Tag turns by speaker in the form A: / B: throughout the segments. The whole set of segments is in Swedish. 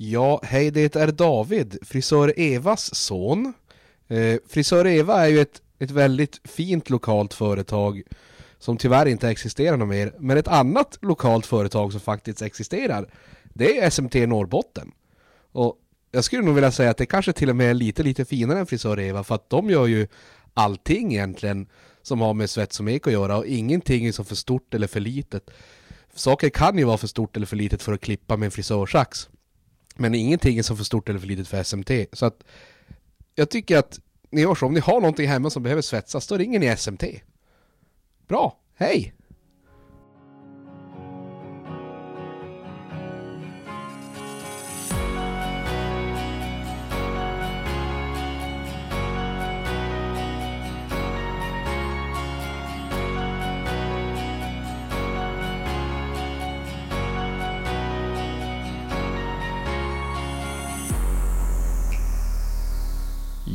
A: Ja, hej det är David, frisör Evas son. Eh, frisör Eva är ju ett, ett väldigt fint lokalt företag som tyvärr inte existerar något mer. Men ett annat lokalt företag som faktiskt existerar, det är SMT Norrbotten. Och jag skulle nog vilja säga att det kanske till och med är lite, lite finare än frisör Eva för att de gör ju allting egentligen som har med svets och ek att göra och ingenting är så för stort eller för litet. Saker kan ju vara för stort eller för litet för att klippa med en frisörsax. Men ingenting är så för stort eller för litet för SMT. Så att jag tycker att ni gör så, om ni har någonting hemma som behöver svetsas, då ringer ni SMT. Bra, hej!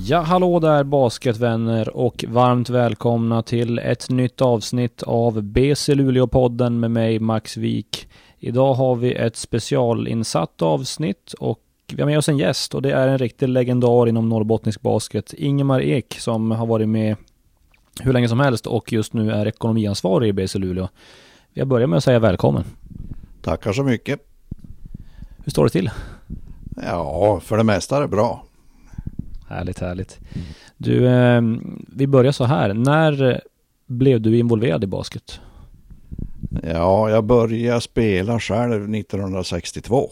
B: Ja, hallå där basketvänner och varmt välkomna till ett nytt avsnitt av BC Luleå-podden med mig Max Wik. Idag har vi ett specialinsatt avsnitt och vi har med oss en gäst och det är en riktig legendar inom norrbottnisk basket, Ingemar Ek, som har varit med hur länge som helst och just nu är ekonomiansvarig i BC Luleå. Jag börjar med att säga välkommen.
C: Tackar så mycket.
B: Hur står det till?
C: Ja, för det mesta är det bra.
B: Härligt, härligt. Du, eh, vi börjar så här. När blev du involverad i basket?
C: Ja, jag började spela själv 1962.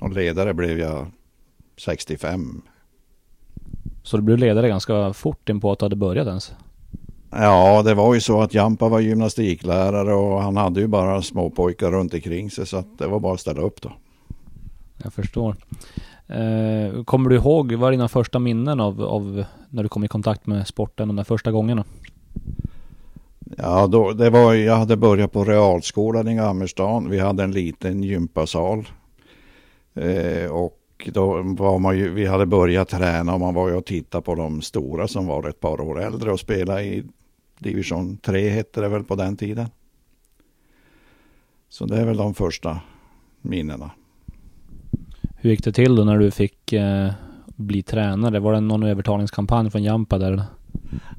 C: Och ledare blev jag 65.
B: Så du blev ledare ganska fort in på att du hade börjat ens?
C: Ja, det var ju så att Jampa var gymnastiklärare och han hade ju bara småpojkar runt omkring sig så att det var bara att ställa upp då.
B: Jag förstår. Eh, kommer du ihåg, vad är dina första minnen av, av när du kom i kontakt med sporten de där första gångerna?
C: Ja, då, det var, jag hade börjat på realskolan i Gammerstan. Vi hade en liten gympasal. Eh, och då var man ju, vi hade börjat träna och man var ju och tittade på de stora som var ett par år äldre och spelade i division 3 hette det väl på den tiden. Så det är väl de första minnena.
B: Hur gick det till då när du fick eh, bli tränare? Var det någon övertalningskampanj från Jampa där?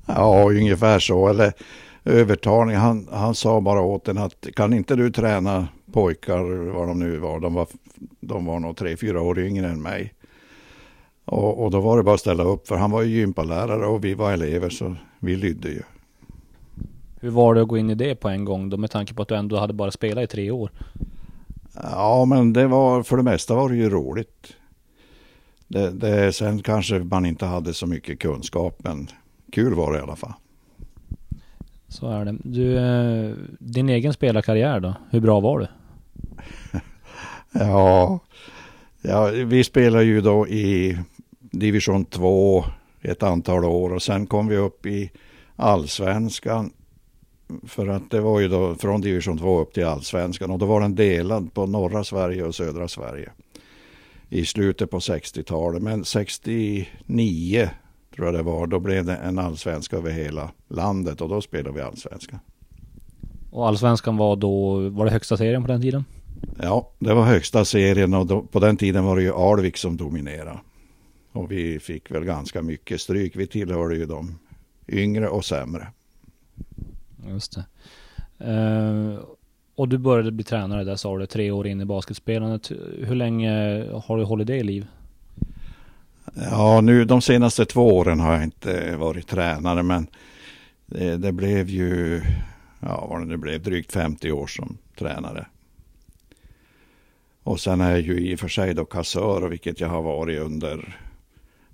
C: Ja, ungefär så. Eller övertalning. Han, han sa bara åt en att kan inte du träna pojkar, vad de nu var. De var, de var nog tre, fyra år yngre än mig. Och, och då var det bara att ställa upp. För han var ju gympalärare och vi var elever så vi lydde ju.
B: Hur var det att gå in i det på en gång då med tanke på att du ändå hade bara spelat i tre år?
C: Ja, men det var för det mesta var det ju roligt. Det, det, sen kanske man inte hade så mycket kunskap, men kul var det i alla fall.
B: Så är det. Du, eh, din egen spelarkarriär då? Hur bra var du?
C: ja, ja, vi spelade ju då i division 2 ett antal år och sen kom vi upp i allsvenskan för att det var ju då från division 2 upp till allsvenskan och då var den delad på norra Sverige och södra Sverige i slutet på 60-talet. Men 69 tror jag det var, då blev det en allsvenska över hela landet och då spelade vi allsvenskan.
B: Och allsvenskan var då, var det högsta serien på den tiden?
C: Ja, det var högsta serien och då, på den tiden var det ju Alvik som dominerade. Och vi fick väl ganska mycket stryk. Vi tillhörde ju de yngre och sämre.
B: Just det. Uh, och du började bli tränare där sa du, tre år in i basketspelandet. Hur länge har du hållit det i liv?
C: Ja, nu de senaste två åren har jag inte varit tränare, men det, det blev ju, ja vad det nu blev, drygt 50 år som tränare. Och sen är jag ju i och för sig då kassör, vilket jag har varit under,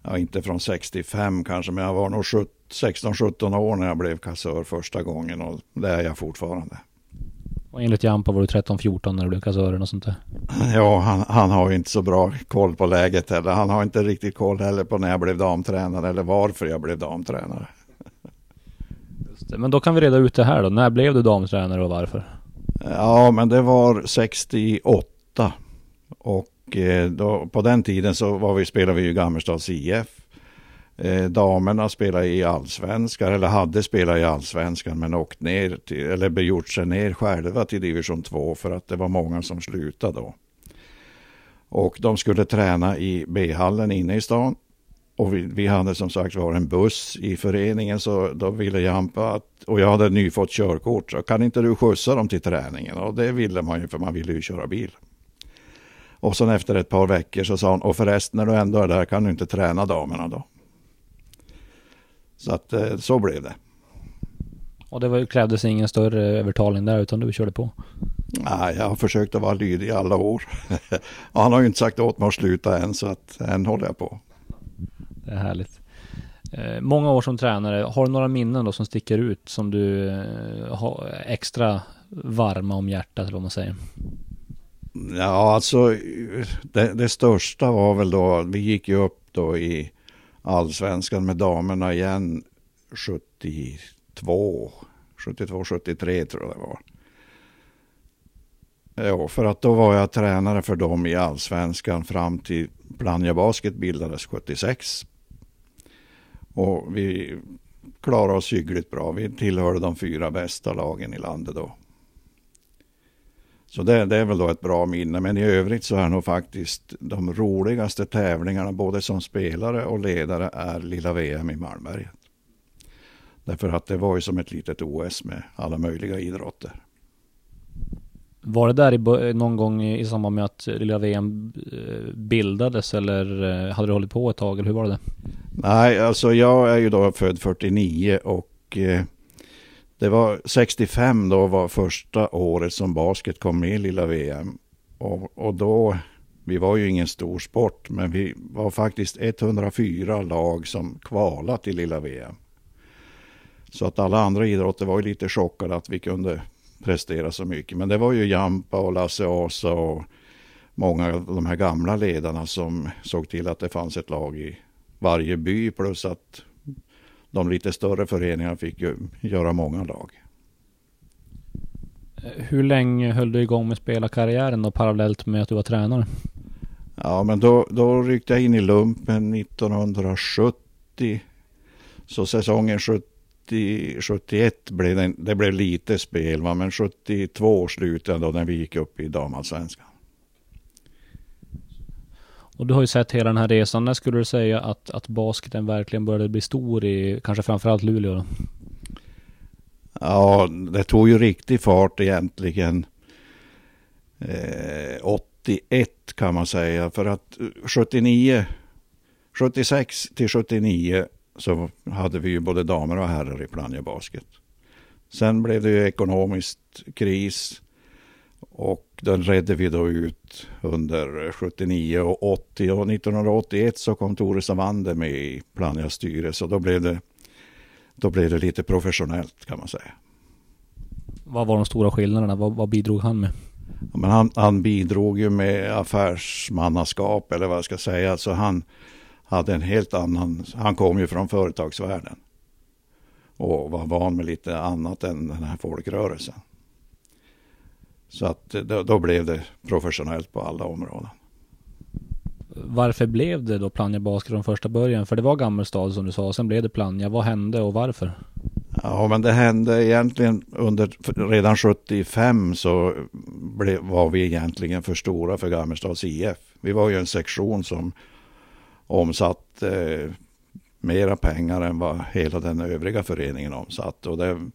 C: ja inte från 65 kanske, men jag var nog 70 16-17 år när jag blev kassör första gången och det är jag fortfarande.
B: Och enligt Jampa var du 13-14 när du blev kassör och sånt där?
C: Ja, han, han har ju inte så bra koll på läget heller. Han har inte riktigt koll heller på när jag blev damtränare eller varför jag blev damtränare.
B: Men då kan vi reda ut det här då. När blev du damtränare och varför?
C: Ja, men det var 68. Och eh, då, på den tiden så var vi, spelade vi ju Gammelstads IF. Eh, damerna spelade i allsvenskan, eller hade spelat i allsvenskan, men åkt ner till, eller gjort sig ner själva till division 2 för att det var många som slutade då. Och de skulle träna i B-hallen inne i stan. Och vi, vi hade som sagt var en buss i föreningen så då ville Jampa att, och jag hade nyfått körkort, så kan inte du skjutsa dem till träningen? Och det ville man ju för man ville ju köra bil. Och sen efter ett par veckor så sa hon, och förresten när du ändå är där kan du inte träna damerna då? Så att eh, så blev det.
B: Och det var, krävdes ingen större övertalning där utan du körde på?
C: Nej, jag har försökt att vara lydig i alla år. och han har ju inte sagt åt mig att sluta än så att än håller jag på.
B: Det är härligt. Eh, många år som tränare, har du några minnen då som sticker ut som du eh, har extra varma om hjärtat eller vad man säger?
C: Ja, alltså det, det, största var väl då, vi gick ju upp då i allsvenskan med damerna igen 72, 72, 73 tror jag det var. Ja, för att då var jag tränare för dem i allsvenskan fram till Plannja Basket bildades 76. Och vi klarade oss hyggligt bra. Vi tillhörde de fyra bästa lagen i landet då. Så det, det, är väl då ett bra minne. Men i övrigt så är nog faktiskt de roligaste tävlingarna både som spelare och ledare är Lilla VM i Malmberget. Därför att det var ju som ett litet OS med alla möjliga idrotter.
B: Var det där i, någon gång i samband med att Lilla VM eh, bildades eller eh, hade du hållit på ett tag eller hur var det?
C: Nej, alltså jag är ju då född 49 och eh, det var 65 då var första året som basket kom med i lilla VM. Och, och då, vi var ju ingen stor sport, men vi var faktiskt 104 lag som kvalade till lilla VM. Så att alla andra idrotter var ju lite chockade att vi kunde prestera så mycket. Men det var ju Jampa och Lasse Asa och många av de här gamla ledarna som såg till att det fanns ett lag i varje by plus att de lite större föreningarna fick ju göra många lag.
B: Hur länge höll du igång med spelarkarriären då parallellt med att du var tränare?
C: Ja men då, då ryckte jag in i lumpen 1970. Så säsongen 70, 71 blev det, det blev lite spel va? men 72 slutade då när vi gick upp i damallsvenskan.
B: Och du har ju sett hela den här resan. När skulle du säga att, att basketen verkligen började bli stor i kanske framförallt Luleå? Då?
C: Ja, det tog ju riktig fart egentligen eh, 81 kan man säga. För att eh, 79, 76 till 79 så hade vi ju både damer och herrar i Plannja Basket. Sen blev det ju ekonomiskt kris. Och den redde vi då ut under 79 och 80 och 1981 så kom Tore Savander med i Plannjas styrelse och då blev det då blev det lite professionellt kan man säga.
B: Vad var de stora skillnaderna? Vad, vad bidrog han med?
C: Ja, men han, han, bidrog ju med affärsmannaskap eller vad jag ska säga. Alltså han hade en helt annan, han kom ju från företagsvärlden. Och var van med lite annat än den här folkrörelsen. Så att då, då blev det professionellt på alla områden.
B: Varför blev det då Plannja Basket från första början? För det var Gammelstad som du sa, sen blev det Plannja. Vad hände och varför?
C: Ja, men det hände egentligen under, redan 75 så blev, var vi egentligen för stora för Gammelstads IF. Vi var ju en sektion som omsatte eh, mera pengar än vad hela den övriga föreningen omsatte. Och det,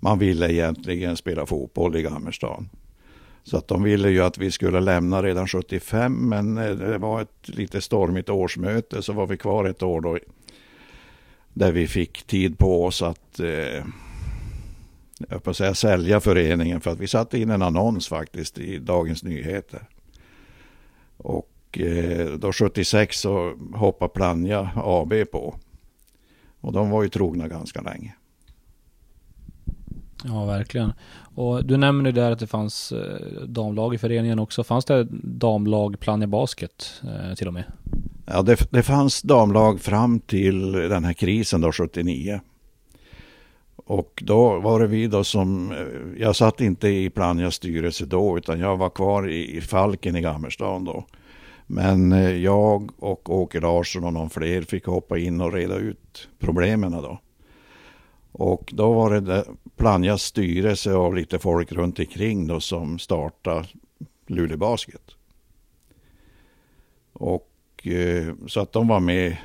C: man ville egentligen spela fotboll i Gammelstad. Så att de ville ju att vi skulle lämna redan 75 men eh, det var ett lite stormigt årsmöte så var vi kvar ett år då. Där vi fick tid på oss att eh, jag på säga, sälja föreningen för att vi satte in en annons faktiskt i Dagens Nyheter. Och eh, då 76 så hoppade Plannja AB på. Och de var ju trogna ganska länge.
B: Ja, verkligen. Och du nämner där att det fanns eh, damlag i föreningen också. Fanns det damlag Plannja Basket eh, till och med?
C: Ja, det, det fanns damlag fram till den här krisen då 79. Och då var det vi då som, eh, jag satt inte i Plannjas styrelse då utan jag var kvar i, i Falken i Gammerstan då. Men jag och Åke Larsson och någon fler fick hoppa in och reda ut problemen då. Och då var det Planjas styrelse och lite folk runt omkring då som startade Luleå Basket. Och eh, så att de var med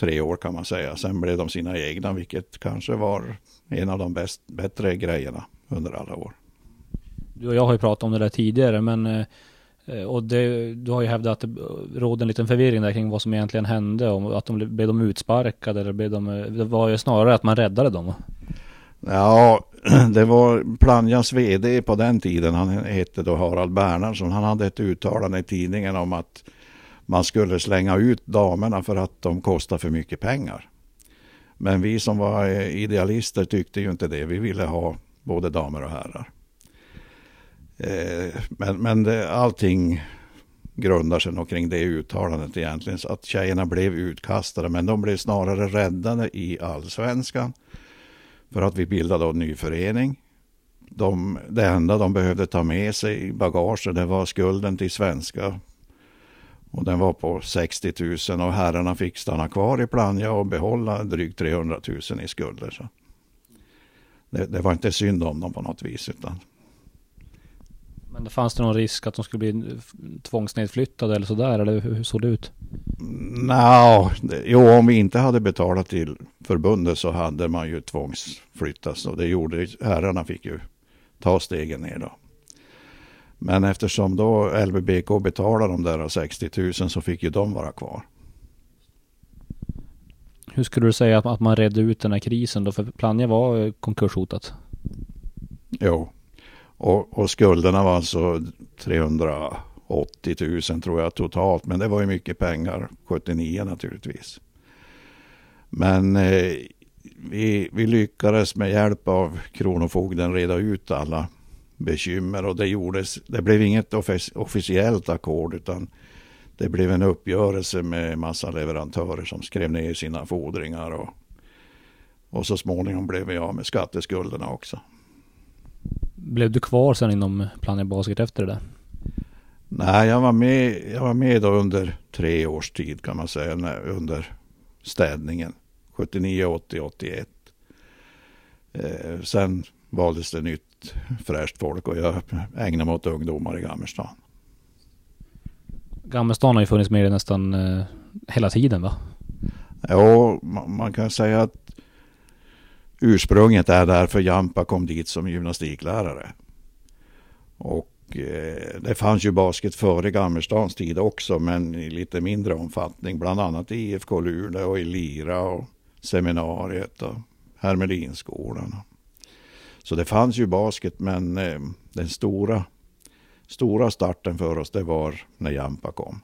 C: tre år kan man säga. Sen blev de sina egna, vilket kanske var en av de bäst, bättre grejerna under alla år.
B: Du och jag har ju pratat om det där tidigare, men eh, Eh, och det, du har ju hävdat att det rådde en liten förvirring där kring vad som egentligen hände Om att de blev de utsparkade eller blev de, det var ju snarare att man räddade dem.
C: Ja, det var Planjas VD på den tiden, han hette då Harald Bernhardsson, han hade ett uttalande i tidningen om att man skulle slänga ut damerna för att de kostar för mycket pengar. Men vi som var eh, idealister tyckte ju inte det. Vi ville ha både damer och herrar. Eh, men, men det, allting grundar sig nog kring det uttalandet egentligen. Så att tjejerna blev utkastade, men de blev snarare räddade i allsvenskan. För att vi bildade en ny förening. De, det enda de behövde ta med sig i bagaget det var skulden till svenska och den var på 60 000 och herrarna fick stanna kvar i Plannja och behålla drygt 300 000 i skulder. Så det, det, var inte synd om dem på något vis. Utan...
B: Men det fanns det någon risk att de skulle bli tvångsnedflyttade eller sådär? Eller hur såg det ut?
C: No, jo, om vi inte hade betalat till förbundet så hade man ju tvångsflyttats. Och det gjorde herrarna fick ju ta stegen ner då. Men eftersom då LBBK betalade de där 60 000 så fick ju de vara kvar.
B: Hur skulle du säga att man redde ut den här krisen då? För Plannja var konkurshotat.
C: Jo, och, och skulderna var alltså 380 000 tror jag totalt. Men det var ju mycket pengar 79 naturligtvis. Men eh, vi, vi lyckades med hjälp av Kronofogden reda ut alla bekymmer och det gjordes. Det blev inget officiellt ackord utan det blev en uppgörelse med massa leverantörer som skrev ner sina fordringar och, och så småningom blev vi av med skatteskulderna också.
B: Blev du kvar sen inom Plannja Basket efter det där?
C: Nej, jag var med, jag var med då under tre års tid kan man säga, under städningen. 79, 80, 81. Eh, sen valdes det nytt fräscht folk och jag ägnar mig åt ungdomar i Gammerstan.
B: Gammerstan har ju funnits med nästan eh, hela tiden va?
C: Ja, man kan säga att ursprunget är därför Jampa kom dit som gymnastiklärare. Och eh, det fanns ju basket före Gammelstans tid också men i lite mindre omfattning. Bland annat i IFK Luleå och i Lira och seminariet och Hermelinskolan. Så det fanns ju basket men eh, den stora, stora starten för oss det var när Jampa kom.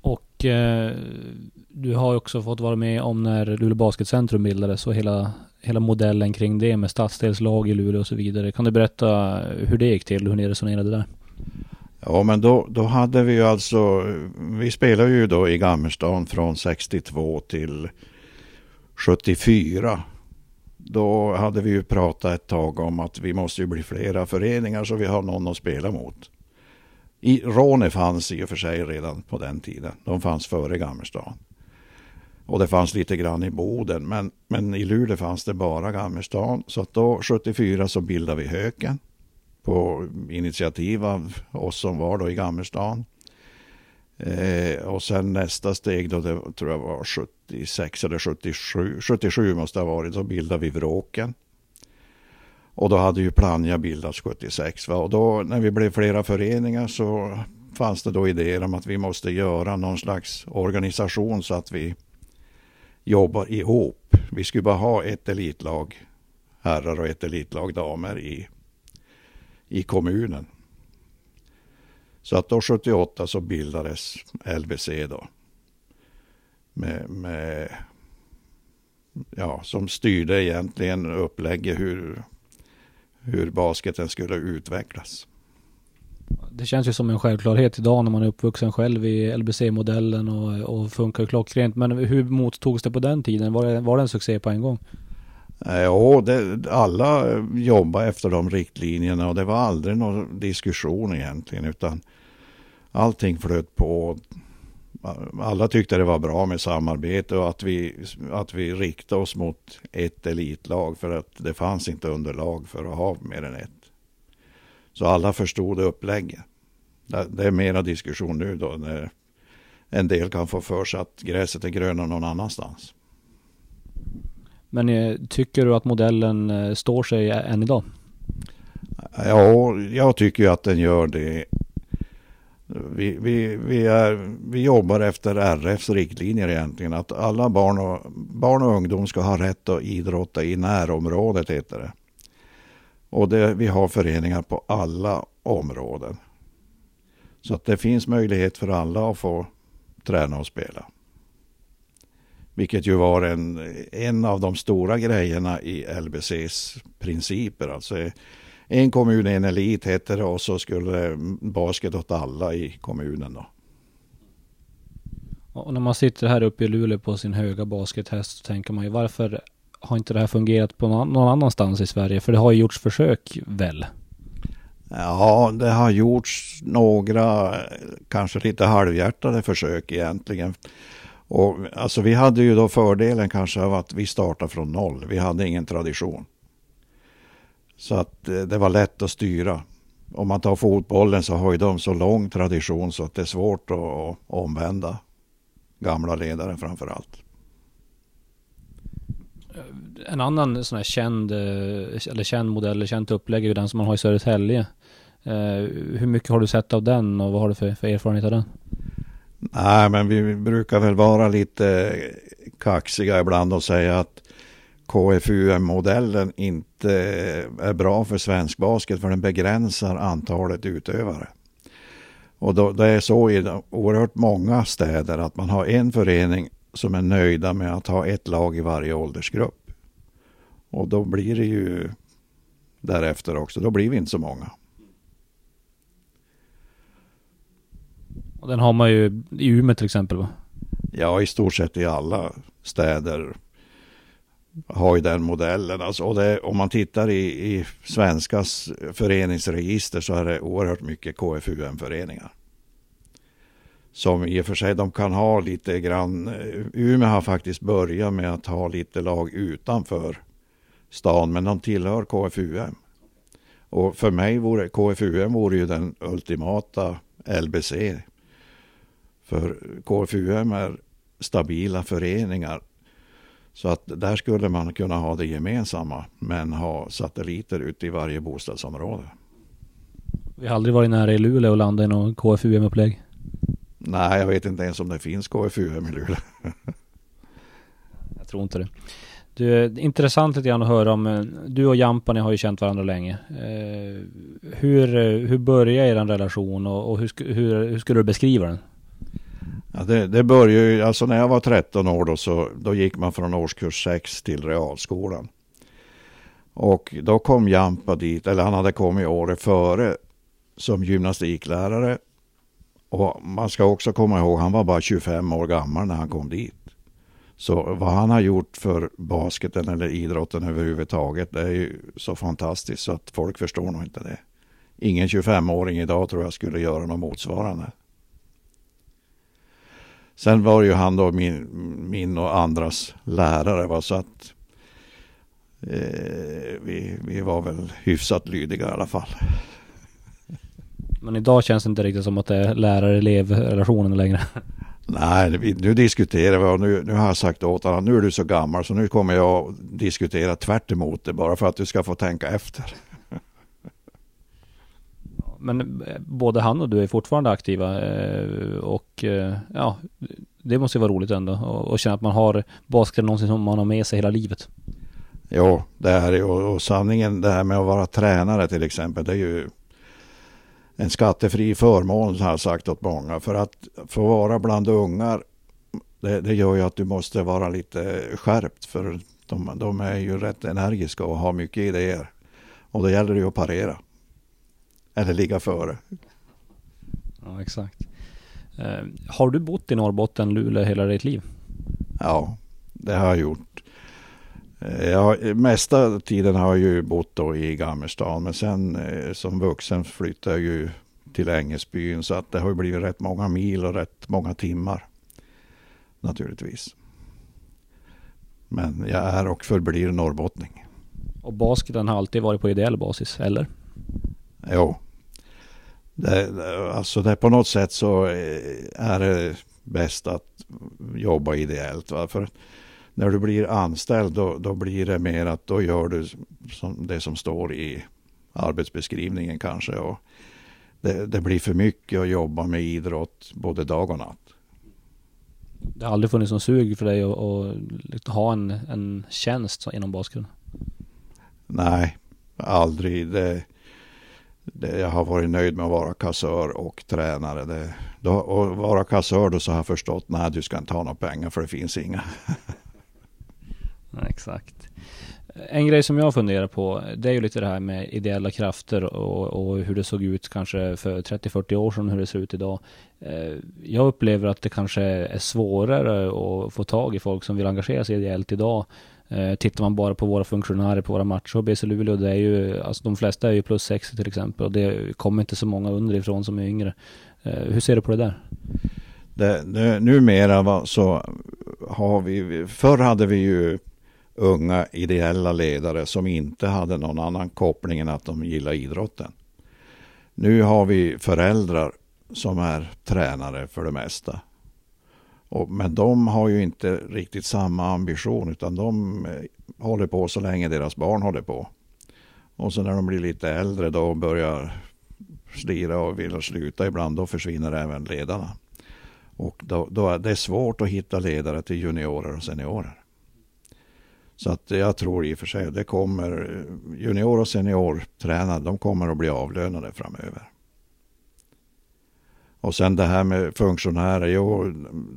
B: Och eh, du har ju också fått vara med om när Luleå Basketcentrum bildades och hela, hela modellen kring det med stadsdelslag i Luleå och så vidare. Kan du berätta hur det gick till och hur ni resonerade där?
C: Ja men då, då hade vi ju alltså, vi spelade ju då i Gammerstan från 62 till 74 då hade vi ju pratat ett tag om att vi måste ju bli flera föreningar så vi har någon att spela mot. I, Råne fanns i och för sig redan på den tiden. De fanns före Gammerstan. Och det fanns lite grann i Boden. Men, men i Luleå fanns det bara Gammerstan. Så att då 74 så bildade vi Höken. På initiativ av oss som var då i Gammerstan. Eh, och sen nästa steg då, det tror jag var 76 eller 77, 77 måste det ha varit, så bildade vi Vråken. Och då hade ju Plannja bildats 76. Va? Och då när vi blev flera föreningar så fanns det då idéer om att vi måste göra någon slags organisation så att vi jobbar ihop. Vi skulle bara ha ett elitlag herrar och ett elitlag damer i, i kommunen. Så att då 78 så bildades LBC då. Med, med, ja, som styrde egentligen upplägget hur, hur basketen skulle utvecklas.
B: Det känns ju som en självklarhet idag när man är uppvuxen själv i LBC-modellen och, och funkar klockrent. Men hur mottogs det på den tiden? Var det, var det en succé på en gång?
C: Eh, ja, det, alla jobbade efter de riktlinjerna och det var aldrig någon diskussion egentligen utan allting flöt på. Alla tyckte det var bra med samarbete och att vi, att vi riktade oss mot ett elitlag för att det fanns inte underlag för att ha mer än ett. Så alla förstod upplägget. Det, det är mera diskussion nu då när en del kan få för sig att gräset är grönare någon annanstans.
B: Men eh, tycker du att modellen eh, står sig än idag?
C: Ja, jag tycker ju att den gör det. Vi, vi, vi, är, vi jobbar efter RFs riktlinjer egentligen. Att alla barn och, barn och ungdom ska ha rätt att idrotta i närområdet heter det. Och det, vi har föreningar på alla områden. Så att det finns möjlighet för alla att få träna och spela. Vilket ju var en, en av de stora grejerna i LBCs principer. Alltså en kommun, en elit heter det och så skulle basket åt alla i kommunen då.
B: Och när man sitter här uppe i Luleå på sin höga baskethäst så tänker man ju varför har inte det här fungerat på någon annanstans i Sverige? För det har ju gjorts försök väl?
C: Ja, det har gjorts några kanske lite halvhjärtade försök egentligen. Och, alltså, vi hade ju då fördelen kanske av att vi startade från noll. Vi hade ingen tradition. Så att eh, det var lätt att styra. Om man tar fotbollen så har ju de så lång tradition så att det är svårt att omvända gamla ledare framför allt.
B: En annan sån här känd, eh, eller känd modell, känt upplägg är ju den som man har i Södertälje. Eh, hur mycket har du sett av den och vad har du för, för erfarenhet av den?
C: Nej, men vi brukar väl vara lite kaxiga ibland och säga att KFUM-modellen inte är bra för svensk basket för den begränsar antalet utövare. Och då, det är så i oerhört många städer att man har en förening som är nöjda med att ha ett lag i varje åldersgrupp. Och då blir det ju därefter också, då blir vi inte så många.
B: Och den har man ju i Umeå till exempel va?
C: Ja, i stort sett i alla städer har ju den modellen. Alltså, och det, om man tittar i, i svenskas föreningsregister så är det oerhört mycket KFUM-föreningar. Som i och för sig de kan ha lite grann. Eh, Umeå har faktiskt börjat med att ha lite lag utanför stan men de tillhör KFUM. Och för mig vore KFUM vore ju den ultimata LBC. För KFUM är stabila föreningar så att där skulle man kunna ha det gemensamma men ha satelliter ute i varje bostadsområde.
B: Vi har aldrig varit nära i Luleå och landat i någon KFUM-upplägg.
C: Nej, jag vet inte ens om det finns KFUM i Luleå.
B: jag tror inte det. Du, intressant lite grann att höra om, eh, du och Jampa ni har ju känt varandra länge. Eh, hur, hur började er relation och, och hur, hur, hur skulle du beskriva den?
C: Ja, det, det började ju, alltså när jag var 13 år då, så, då gick man från årskurs 6 till realskolan. Och då kom Jampa dit, eller han hade kommit året före som gymnastiklärare. Och man ska också komma ihåg, han var bara 25 år gammal när han kom dit. Så vad han har gjort för basketen eller idrotten överhuvudtaget, det är ju så fantastiskt så att folk förstår nog inte det. Ingen 25-åring idag tror jag skulle göra något motsvarande. Sen var ju han då min, min och andras lärare. Va? Så att eh, vi, vi var väl hyfsat lydiga i alla fall.
B: Men idag känns det inte riktigt som att det är lärare-elev-relationen längre.
C: Nej, nu diskuterar vi och nu, nu har jag sagt åt honom nu är du så gammal så nu kommer jag diskutera tvärt emot det bara för att du ska få tänka efter.
B: Men eh, både han och du är fortfarande aktiva eh, och eh, ja, det måste ju vara roligt ändå och känna att man har basket någonting som man har med sig hela livet.
C: Jo, det är ju och sanningen det här med att vara tränare till exempel, det är ju en skattefri förmån har jag sagt åt många. För att få vara bland ungar, det, det gör ju att du måste vara lite skärpt för de, de är ju rätt energiska och har mycket idéer. Och då gäller det ju att parera. Eller ligga före.
B: Ja, exakt. Eh, har du bott i Norrbotten, Luleå hela ditt liv?
C: Ja, det har jag gjort. Eh, ja, mesta tiden har jag ju bott då i Gammerstan men sen eh, som vuxen flyttade jag ju till Ängesbyn så att det har blivit rätt många mil och rätt många timmar. Naturligtvis. Men jag är och förblir norrbottning.
B: Och basketen har alltid varit på ideell basis, eller?
C: Jo, det, alltså det på något sätt så är det bäst att jobba ideellt. Va? För när du blir anställd då, då blir det mer att då gör du som, det som står i arbetsbeskrivningen kanske. Och det, det blir för mycket att jobba med idrott både dag och natt.
B: Det har aldrig funnits någon sug för dig att, att liksom ha en, en tjänst inom basketen?
C: Nej, aldrig. Det, det, jag har varit nöjd med att vara kassör och tränare. Det, då, och vara kassör då så har jag förstått, nej du ska inte ha några pengar för det finns inga.
B: Exakt. En grej som jag funderar på, det är ju lite det här med ideella krafter och, och hur det såg ut kanske för 30-40 år sedan, hur det ser ut idag. Eh, jag upplever att det kanske är svårare att få tag i folk som vill engagera sig ideellt idag. Eh, tittar man bara på våra funktionärer på våra matcher och BC Luleå, det är ju, alltså de flesta är ju plus 60 till exempel och det kommer inte så många underifrån som är yngre. Eh, hur ser du på det där?
C: Det, det, numera så har vi, förr hade vi ju unga ideella ledare som inte hade någon annan koppling än att de gillar idrotten. Nu har vi föräldrar som är tränare för det mesta. Och, men de har ju inte riktigt samma ambition utan de eh, håller på så länge deras barn håller på. Och så när de blir lite äldre då börjar slira och vill sluta ibland, då försvinner även ledarna. Och då, då är det svårt att hitta ledare till juniorer och seniorer. Så att jag tror i och för sig det kommer junior och seniortränare, de kommer att bli avlönade framöver. Och sen det här med funktionärer, jo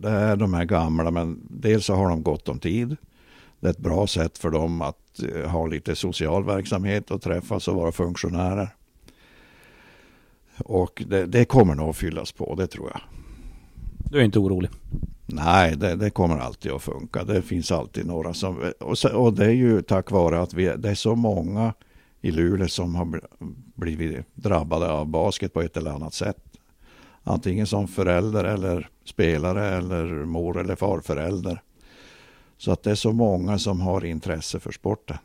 C: det är de här gamla men dels så har de gott om tid. Det är ett bra sätt för dem att eh, ha lite social verksamhet och träffas och vara funktionärer. Och det, det kommer nog att fyllas på, det tror jag.
B: Du är inte orolig?
C: Nej, det, det, kommer alltid att funka. Det finns alltid några som... Och, så, och det är ju tack vare att vi, det är så många i Luleå som har blivit drabbade av basket på ett eller annat sätt. Antingen som förälder eller spelare eller mor eller farförälder. Så att det är så många som har intresse för sporten.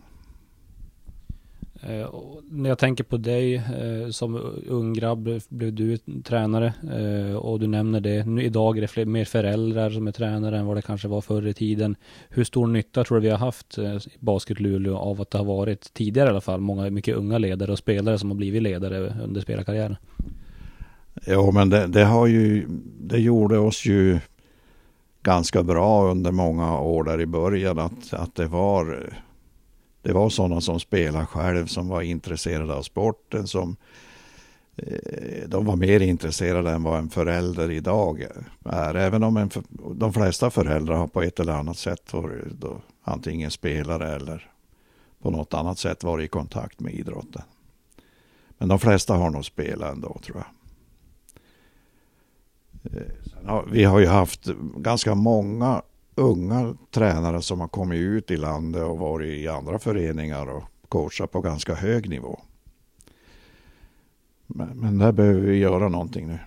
B: Eh, och när jag tänker på dig eh, som ung grabb blev du tränare eh, och du nämner det. Nu, idag är det fler, mer föräldrar som är tränare än vad det kanske var förr i tiden. Hur stor nytta tror du vi har haft i Basket Luleå av att det har varit tidigare i alla fall många mycket unga ledare och spelare som har blivit ledare under spelarkarriären?
C: Ja, men det, det har ju, det gjorde oss ju ganska bra under många år där i början att, att det var det var sådana som spelade själv som var intresserade av sporten som eh, de var mer intresserade än vad en förälder idag är. Även om en, de flesta föräldrar har på ett eller annat sätt varit då, antingen spelare eller på något annat sätt varit i kontakt med idrotten. Men de flesta har nog spelat ändå tror jag. Eh, vi har ju haft ganska många unga tränare som har kommit ut i landet och varit i andra föreningar och coachat på ganska hög nivå. Men, men där behöver vi göra någonting nu.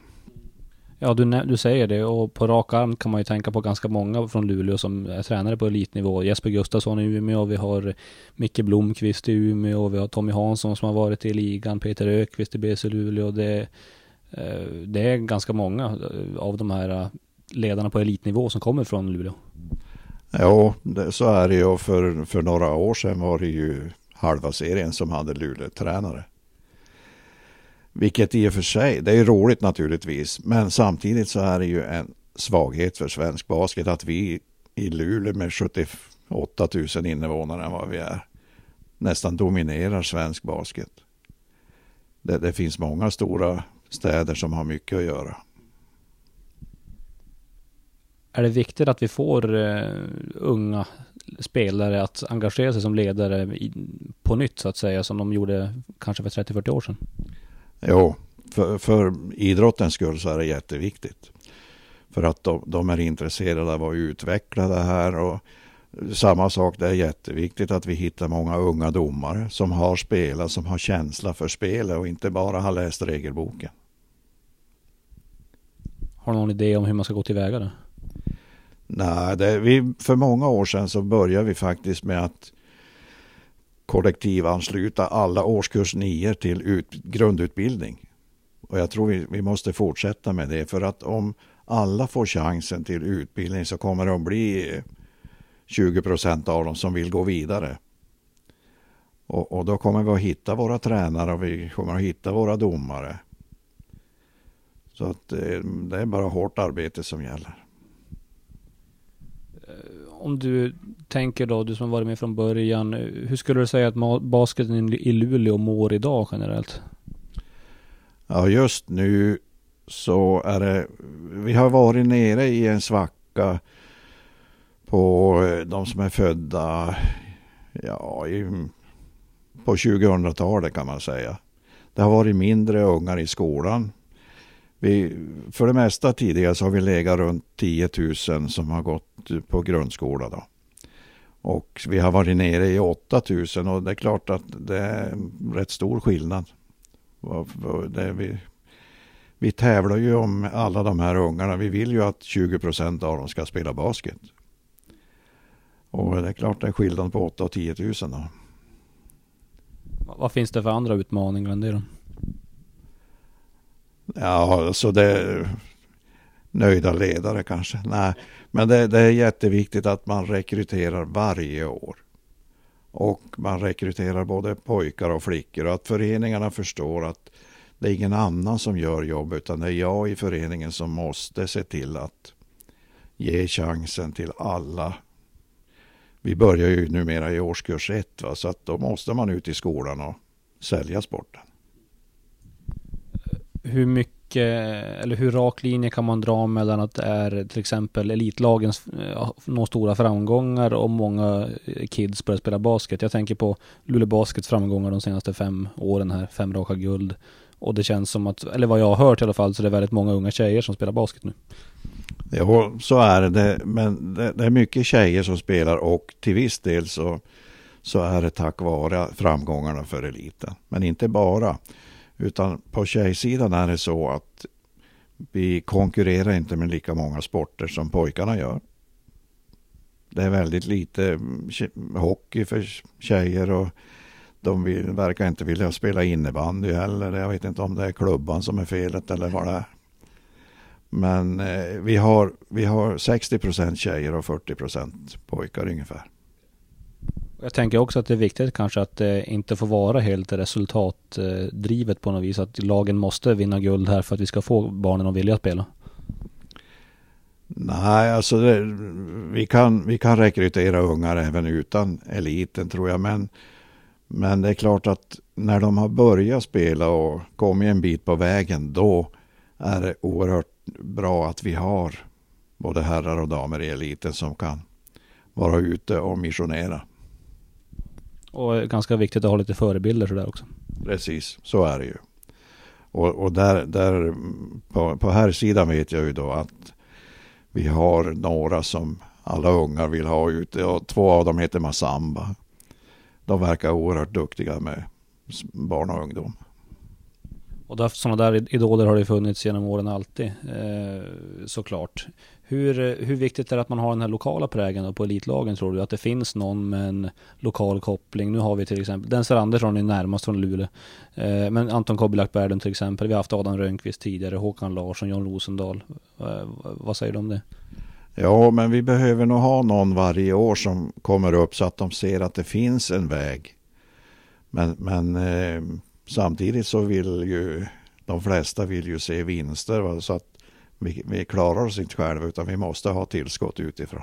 B: Ja, du, du säger det och på rak arm kan man ju tänka på ganska många från Luleå som är tränare på elitnivå. Jesper Gustafsson i Umeå, vi har Micke Blomqvist i Umeå, vi har Tommy Hansson som har varit i ligan, Peter Ökvist i BC Luleå. Det, eh, det är ganska många eh, av de här eh, ledarna på elitnivå som kommer från Luleå.
C: Ja, det, så är det ju. För, för några år sedan var det ju halva serien som hade Luleå-tränare. Vilket i och för sig, det är roligt naturligtvis, men samtidigt så är det ju en svaghet för svensk basket att vi i Luleå med 78 000 invånare än vad vi är nästan dominerar svensk basket. Det, det finns många stora städer som har mycket att göra.
B: Är det viktigt att vi får uh, unga spelare att engagera sig som ledare i, på nytt så att säga som de gjorde kanske för 30-40 år sedan?
C: Jo, för, för idrottens skull så är det jätteviktigt. För att de, de, är intresserade av att utveckla det här och samma sak, det är jätteviktigt att vi hittar många unga domare som har spelat, som har känsla för spelet och inte bara har läst regelboken.
B: Har du någon idé om hur man ska gå tillväga då?
C: Nej, det, vi, för många år sedan så började vi faktiskt med att kollektivansluta alla årskurs 9 till ut, grundutbildning. Och jag tror vi, vi måste fortsätta med det för att om alla får chansen till utbildning så kommer det att bli 20 procent av dem som vill gå vidare. Och, och, då kommer vi att hitta våra tränare och vi kommer att hitta våra domare. Så att eh, det är bara hårt arbete som gäller.
B: Om du tänker då, du som varit med från början, hur skulle du säga att basketen i Luleå mår idag generellt?
C: Ja, just nu så är det, vi har varit nere i en svacka på eh, de som är födda ja, i, på 2000-talet kan man säga. Det har varit mindre ungar i skolan. Vi, för det mesta tidigare så har vi legat runt 10 000 som har gått på grundskola. Då. Och vi har varit nere i 8 000 och det är klart att det är rätt stor skillnad. Det vi, vi tävlar ju om alla de här ungarna. Vi vill ju att 20 procent av dem ska spela basket. Och det är klart det är skillnad på 8 och 10 000 då.
B: Vad finns det för andra utmaningar än det då?
C: Ja, alltså det nöjda ledare kanske. Nej, men det, det, är jätteviktigt att man rekryterar varje år. Och man rekryterar både pojkar och flickor och att föreningarna förstår att det är ingen annan som gör jobb utan det är jag i föreningen som måste se till att ge chansen till alla. Vi börjar ju numera i årskurs ett va? så att då måste man ut i skolan och sälja sporten
B: hur mycket eller hur rak linje kan man dra mellan att det är till exempel elitlagens eh, nå stora framgångar och många eh, kids börjar spela basket. Jag tänker på Luleå Baskets framgångar de senaste fem åren här, fem raka guld. Och det känns som att, eller vad jag har hört i alla fall, så det är väldigt många unga tjejer som spelar basket nu.
C: Ja, så är det. Men det, det är mycket tjejer som spelar och till viss del så, så är det tack vare framgångarna för eliten. Men inte bara. Utan på tjejsidan är det så att vi konkurrerar inte med lika många sporter som pojkarna gör. Det är väldigt lite mm, hockey för tjejer och de vill, verkar inte vilja spela innebandy heller. Jag vet inte om det är klubban som är felet eller vad det är. Men eh, vi, har, vi har 60 procent tjejer och 40 procent pojkar ungefär.
B: Jag tänker också att det är viktigt kanske att det inte får vara helt resultatdrivet på något vis. Att lagen måste vinna guld här för att vi ska få barnen att vilja spela.
C: Nej, alltså det, vi, kan, vi kan rekrytera ungar även utan eliten tror jag. Men, men det är klart att när de har börjat spela och kommit en bit på vägen då är det oerhört bra att vi har både herrar och damer i eliten som kan vara ute och missionera.
B: Och ganska viktigt att ha lite förebilder sådär också.
C: Precis, så är det ju. Och, och där, där på, på här sidan vet jag ju då att vi har några som alla ungar vill ha ute och två av dem heter Masamba. De verkar oerhört duktiga med barn och ungdom.
B: Och där, sådana där idoler har det funnits genom åren alltid, eh, såklart. Hur, hur viktigt är det att man har den här lokala prägen på elitlagen tror du? Att det finns någon med en lokal koppling? Nu har vi till exempel Denzel Andersson är närmast från Luleå. Eh, men Anton Kobilak Berlund till exempel. Vi har haft Adam Rönnqvist tidigare, Håkan Larsson, John Rosendahl. Eh, vad säger du om det?
C: Ja, men vi behöver nog ha någon varje år som kommer upp så att de ser att det finns en väg. Men, men eh, samtidigt så vill ju de flesta vill ju se vinster. Va? Så att vi, vi klarar oss inte själva utan vi måste ha tillskott utifrån.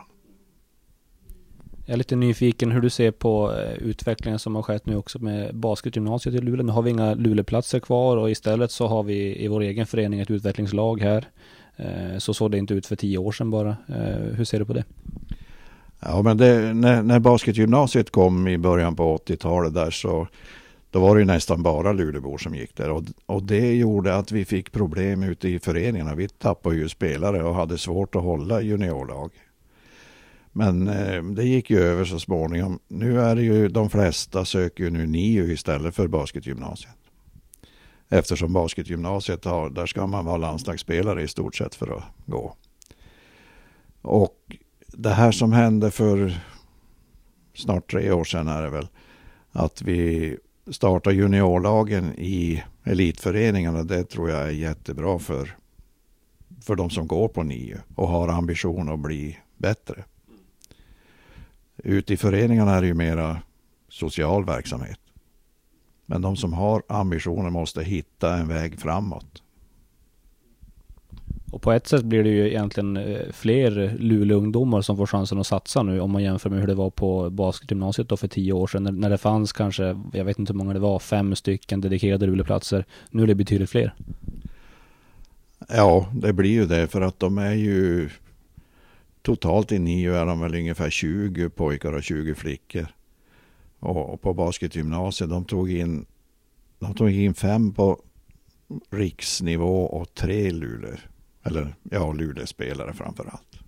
B: Jag är lite nyfiken hur du ser på eh, utvecklingen som har skett nu också med basketgymnasiet i Luleå. Nu har vi inga Luleåplatser kvar och istället så har vi i vår egen förening ett utvecklingslag här. Eh, så såg det inte ut för tio år sedan bara. Eh, hur ser du på det?
C: Ja men det, när, när basketgymnasiet kom i början på 80-talet där så då var det nästan bara Luleåbor som gick där och, och det gjorde att vi fick problem ute i föreningarna. Vi tappade ju spelare och hade svårt att hålla juniorlag. Men eh, det gick ju över så småningom. Nu är det ju de flesta söker ju nu NIU istället för basketgymnasiet. Eftersom basketgymnasiet har, där ska man vara landslagsspelare i stort sett för att gå. Och det här som hände för snart tre år sedan är det väl att vi starta juniorlagen i elitföreningarna, det tror jag är jättebra för, för de som går på nio och har ambition att bli bättre. Ute i föreningarna är det ju mera social verksamhet. Men de som har ambitioner måste hitta en väg framåt.
B: Och på ett sätt blir det ju egentligen eh, fler Luleå-ungdomar som får chansen att satsa nu om man jämför med hur det var på basketgymnasiet då för tio år sedan. När, när det fanns kanske, jag vet inte hur många det var, fem stycken dedikerade Luleåplatser. Nu är det betydligt fler.
C: Ja, det blir ju det för att de är ju totalt i nio är de väl ungefär 20 pojkar och 20 flickor. Och, på basketgymnasiet, de tog in, de tog in fem på riksnivå och tre Luleå eller ja, Luleåspelare framför allt.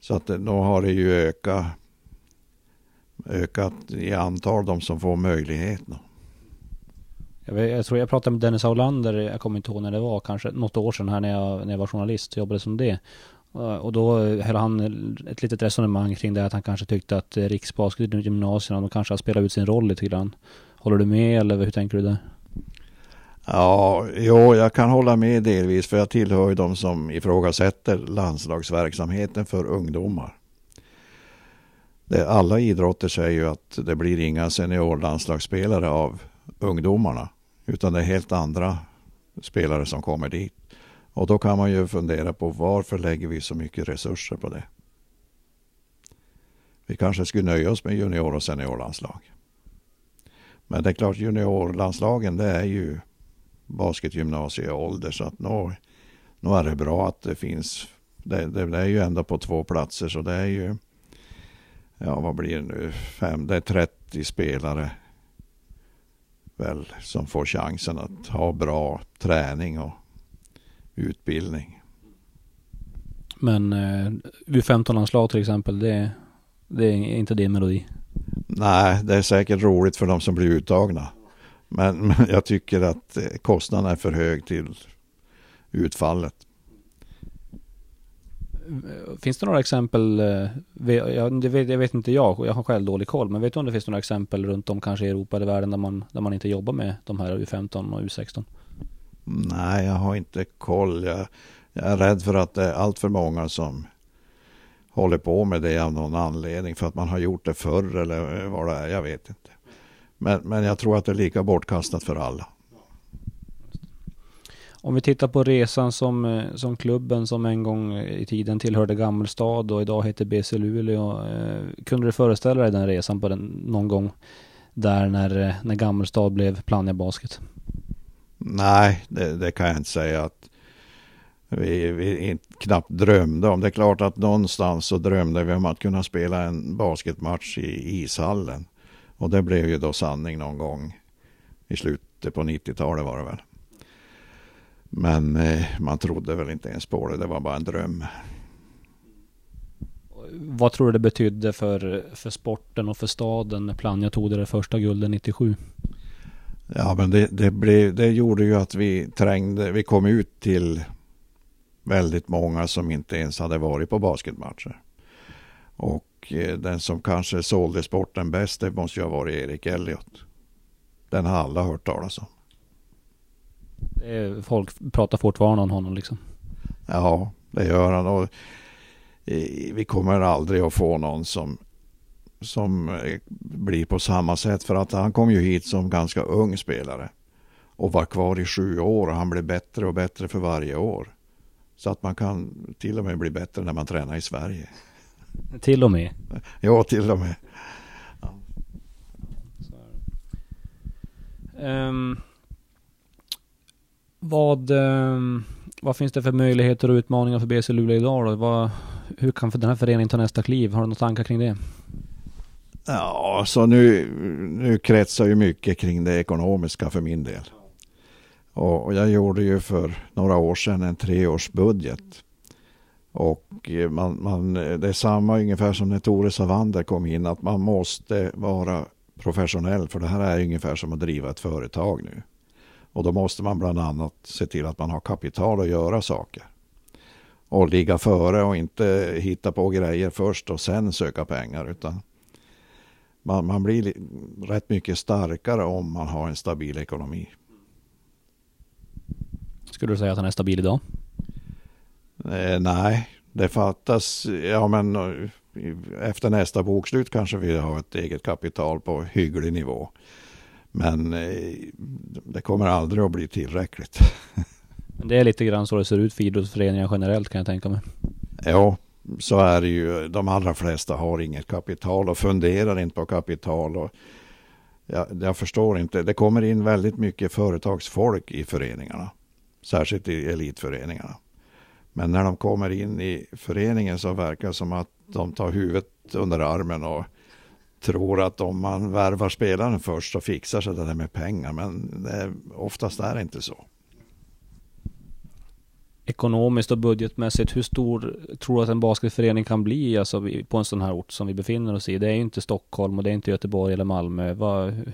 C: Så att eh, då har det ju ökat, ökat i antal de som får möjlighet. Då.
B: Jag, vet, jag tror jag pratade med Dennis Aulander, jag kommer inte ihåg när det var, kanske något år sedan här när jag, när jag var journalist och jobbade som det. Och då eh, höll han ett litet resonemang kring det att han kanske tyckte att eh, riksbasket i gymnasierna, de kanske har spelat ut sin roll lite grann. Håller du med eller hur tänker du där?
C: Ja, jo, jag kan hålla med delvis för jag tillhör ju de som ifrågasätter landslagsverksamheten för ungdomar. Det, alla idrotter säger ju att det blir inga seniorlandslagsspelare av ungdomarna. Utan det är helt andra spelare som kommer dit. Och då kan man ju fundera på varför lägger vi så mycket resurser på det? Vi kanske skulle nöja oss med junior och seniorlandslag. Men det är klart juniorlandslagen det är ju basketgymnasieålder. Så att nu, nu är det bra att det finns. Det, det, det, är ju ändå på två platser så det är ju. Ja vad blir det nu? Fem, det är 30 spelare. Väl som får chansen att ha bra träning och utbildning.
B: Men eh, U15-anslag till exempel, det, det är inte din melodi?
C: Nej, det är säkert roligt för de som blir uttagna. Men, men jag tycker att eh, kostnaden är för hög till utfallet.
B: Finns det några exempel, eh, jag vet, jag vet inte jag, jag har själv dålig koll, men vet du om det finns några exempel runt om kanske i Europa eller världen där man, där man inte jobbar med de här U15 och U16?
C: Nej, jag har inte koll. Jag, jag är rädd för att det är allt för många som håller på med det av någon anledning. För att man har gjort det förr eller vad det är, jag vet inte. Men, men jag tror att det är lika bortkastat för alla.
B: Om vi tittar på resan som, eh, som klubben som en gång i tiden tillhörde Gammelstad och idag heter BC Luleå. Eh, kunde du föreställa dig den resan på den, någon gång där när, eh, när Gammelstad blev Plannja Basket?
C: Nej, det, det, kan jag inte säga att vi, vi inte, knappt drömde om. Det är klart att någonstans så drömde vi om att kunna spela en basketmatch i ishallen. Och det blev ju då sanning någon gång i slutet på 90-talet var det väl. Men eh, man trodde väl inte ens på det, det var bara en dröm.
B: Vad tror du det betydde för, för sporten och för staden när Plannja tog det första guldet 97?
C: Ja men det, det, blev, det gjorde ju att vi trängde, vi kom ut till väldigt många som inte ens hade varit på basketmatcher. Och Eh, den som kanske sålde sporten bäst det måste ju ha varit Erik Elliot. Den har alla hört talas om.
B: folk pratar fortfarande om honom liksom.
C: Ja, det gör han. Och eh, vi kommer aldrig att få någon som, som eh, blir på samma sätt. För att han kom ju hit som ganska ung spelare. Och var kvar i sju år och han blev bättre och bättre för varje år. Så att man kan till och med bli bättre när man tränar i Sverige.
B: Till och med?
C: Ja, till och med. Ja.
B: Um, vad, um, vad finns det för möjligheter och utmaningar för BC Luleå idag då? Vad, hur kan den här föreningen ta nästa kliv? Har du några tankar kring det?
C: Ja, så nu, nu kretsar ju mycket kring det ekonomiska för min del. Och jag gjorde ju för några år sedan en treårsbudget och eh, man, man, eh, det är samma ungefär som när Tore Savander kom in, att man måste vara professionell, för det här är ungefär som att driva ett företag nu. Och då måste man bland annat se till att man har kapital att göra saker. Och ligga före och inte hitta på grejer först och sen söka pengar. Utan man, man blir rätt mycket starkare om man har en stabil ekonomi.
B: Skulle du säga att han är stabil idag?
C: Eh, nej, det fattas, ja men eh, efter nästa bokslut kanske vi har ett eget kapital på hygglig nivå. Men eh, det kommer aldrig att bli tillräckligt.
B: Men det är lite grann så det ser ut för idrottsföreningar generellt kan jag tänka mig.
C: Ja, så är det ju. De allra flesta har inget kapital och funderar inte på kapital. Och jag, jag förstår inte. Det kommer in väldigt mycket företagsfolk i föreningarna. Särskilt i elitföreningarna. Men när de kommer in i föreningen så verkar det som att de tar huvudet under armen och tror att om man värvar spelaren först så fixar sig det där med pengar. Men det, oftast är det inte så.
B: Ekonomiskt och budgetmässigt, hur stor tror du att en basketförening kan bli alltså, på en sån här ort som vi befinner oss i? Det är ju inte Stockholm och det är inte Göteborg eller Malmö.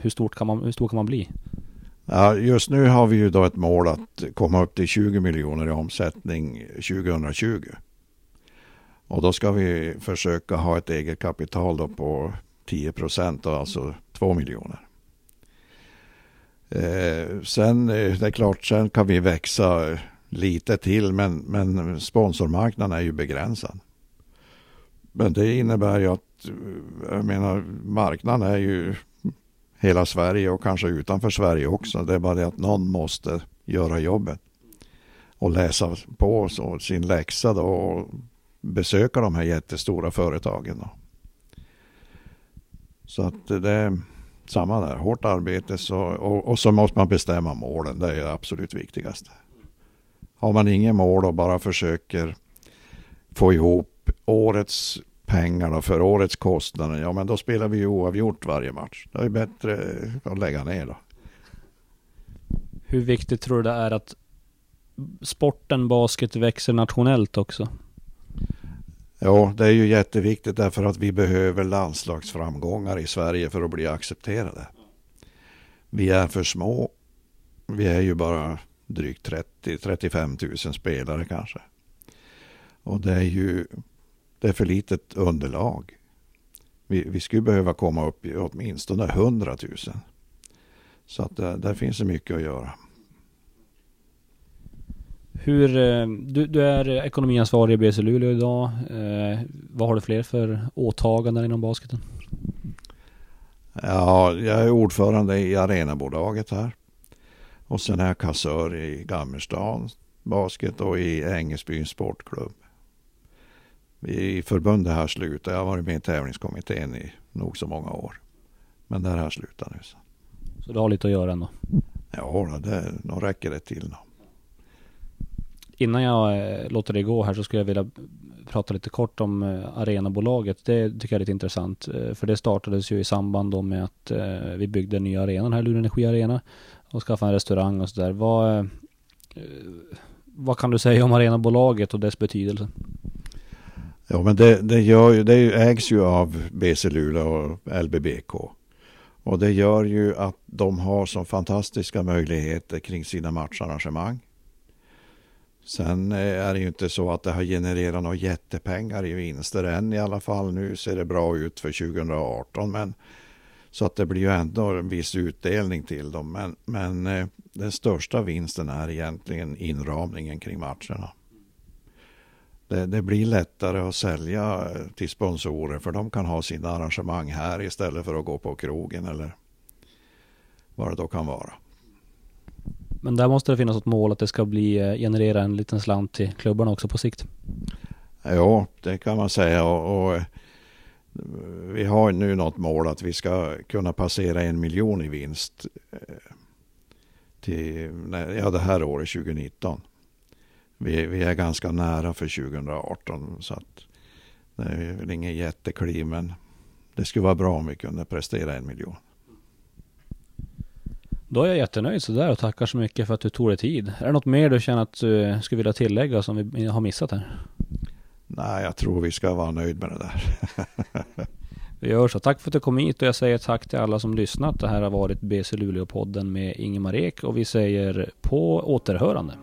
B: Hur, stort kan man, hur stor kan man bli?
C: Ja, just nu har vi ju då ett mål att komma upp till 20 miljoner i omsättning 2020. Och då ska vi försöka ha ett eget kapital då på 10 procent, alltså 2 miljoner. Eh, sen, eh, det är klart, sen kan vi växa lite till, men, men sponsormarknaden är ju begränsad. Men det innebär ju att, eh, jag menar, marknaden är ju hela Sverige och kanske utanför Sverige också. Det är bara det att någon måste göra jobbet och läsa på så, sin läxa då och besöka de här jättestora företagen. Då. Så att det är samma där, hårt arbete så, och, och så måste man bestämma målen. Det är det absolut viktigaste. Har man inget mål och bara försöker få ihop årets pengar då för årets kostnader, ja men då spelar vi ju oavgjort varje match. Det är bättre att lägga ner då.
B: Hur viktigt tror du det är att sporten basket växer nationellt också?
C: Ja, det är ju jätteviktigt därför att vi behöver landslagsframgångar i Sverige för att bli accepterade. Vi är för små. Vi är ju bara drygt 30-35 000 spelare kanske. Och det är ju det är för litet underlag. Vi, vi skulle behöva komma upp i åtminstone 100 000. Så att där, där finns det mycket att göra.
B: Hur, eh, du, du är ekonomiansvarig i BC Luleå idag. Eh, vad har du fler för åtaganden inom basketen?
C: Ja, jag är ordförande i Arenabolaget här. Och sen är jag kassör i Gammelstad Basket och i Ängesbyns sportklubb. I förbundet har slutat. Jag har varit med i tävlingskommittén i nog så många år. Men där har jag slutat nu. Så,
B: så du har lite att göra ändå?
C: Ja, det, då räcker det till. Då.
B: Innan jag eh, låter det gå här så skulle jag vilja prata lite kort om eh, Arenabolaget. Det tycker jag är lite intressant. Eh, för det startades ju i samband med att vi byggde en ny arena här, Luleå Energi Arena. Och skaffade en restaurang och sådär. Vad, vad kan du säga om Arenabolaget och dess betydelse?
C: Ja men det, det, gör ju, det ägs ju av BC Luleå och LBBK. Och det gör ju att de har så fantastiska möjligheter kring sina matcharrangemang. Sen eh, är det ju inte så att det har genererat några jättepengar i vinster än i alla fall. Nu ser det bra ut för 2018 men så att det blir ju ändå en viss utdelning till dem. Men, men eh, den största vinsten är egentligen inramningen kring matcherna. Det, det, blir lättare att sälja till sponsorer för de kan ha sina arrangemang här istället för att gå på krogen eller vad det då kan vara.
B: Men där måste det finnas ett mål att det ska bli eh, generera en liten slant till klubbarna också på sikt.
C: Ja, det kan man säga och, och eh, vi har nu något mål att vi ska kunna passera en miljon i vinst eh, till ja, det här året 2019. Vi, vi är ganska nära för 2018 så att det är väl ingen jättekliv men det skulle vara bra om vi kunde prestera en miljon.
B: Då är jag jättenöjd sådär och tackar så mycket för att du tog dig tid. Är det något mer du känner att du skulle vilja tillägga som vi har missat här?
C: Nej, jag tror vi ska vara nöjd med det där.
B: vi gör så. Tack för att du kom hit och jag säger tack till alla som lyssnat. Det här har varit BC Luleå-podden med Ingemar Ek och vi säger på återhörande.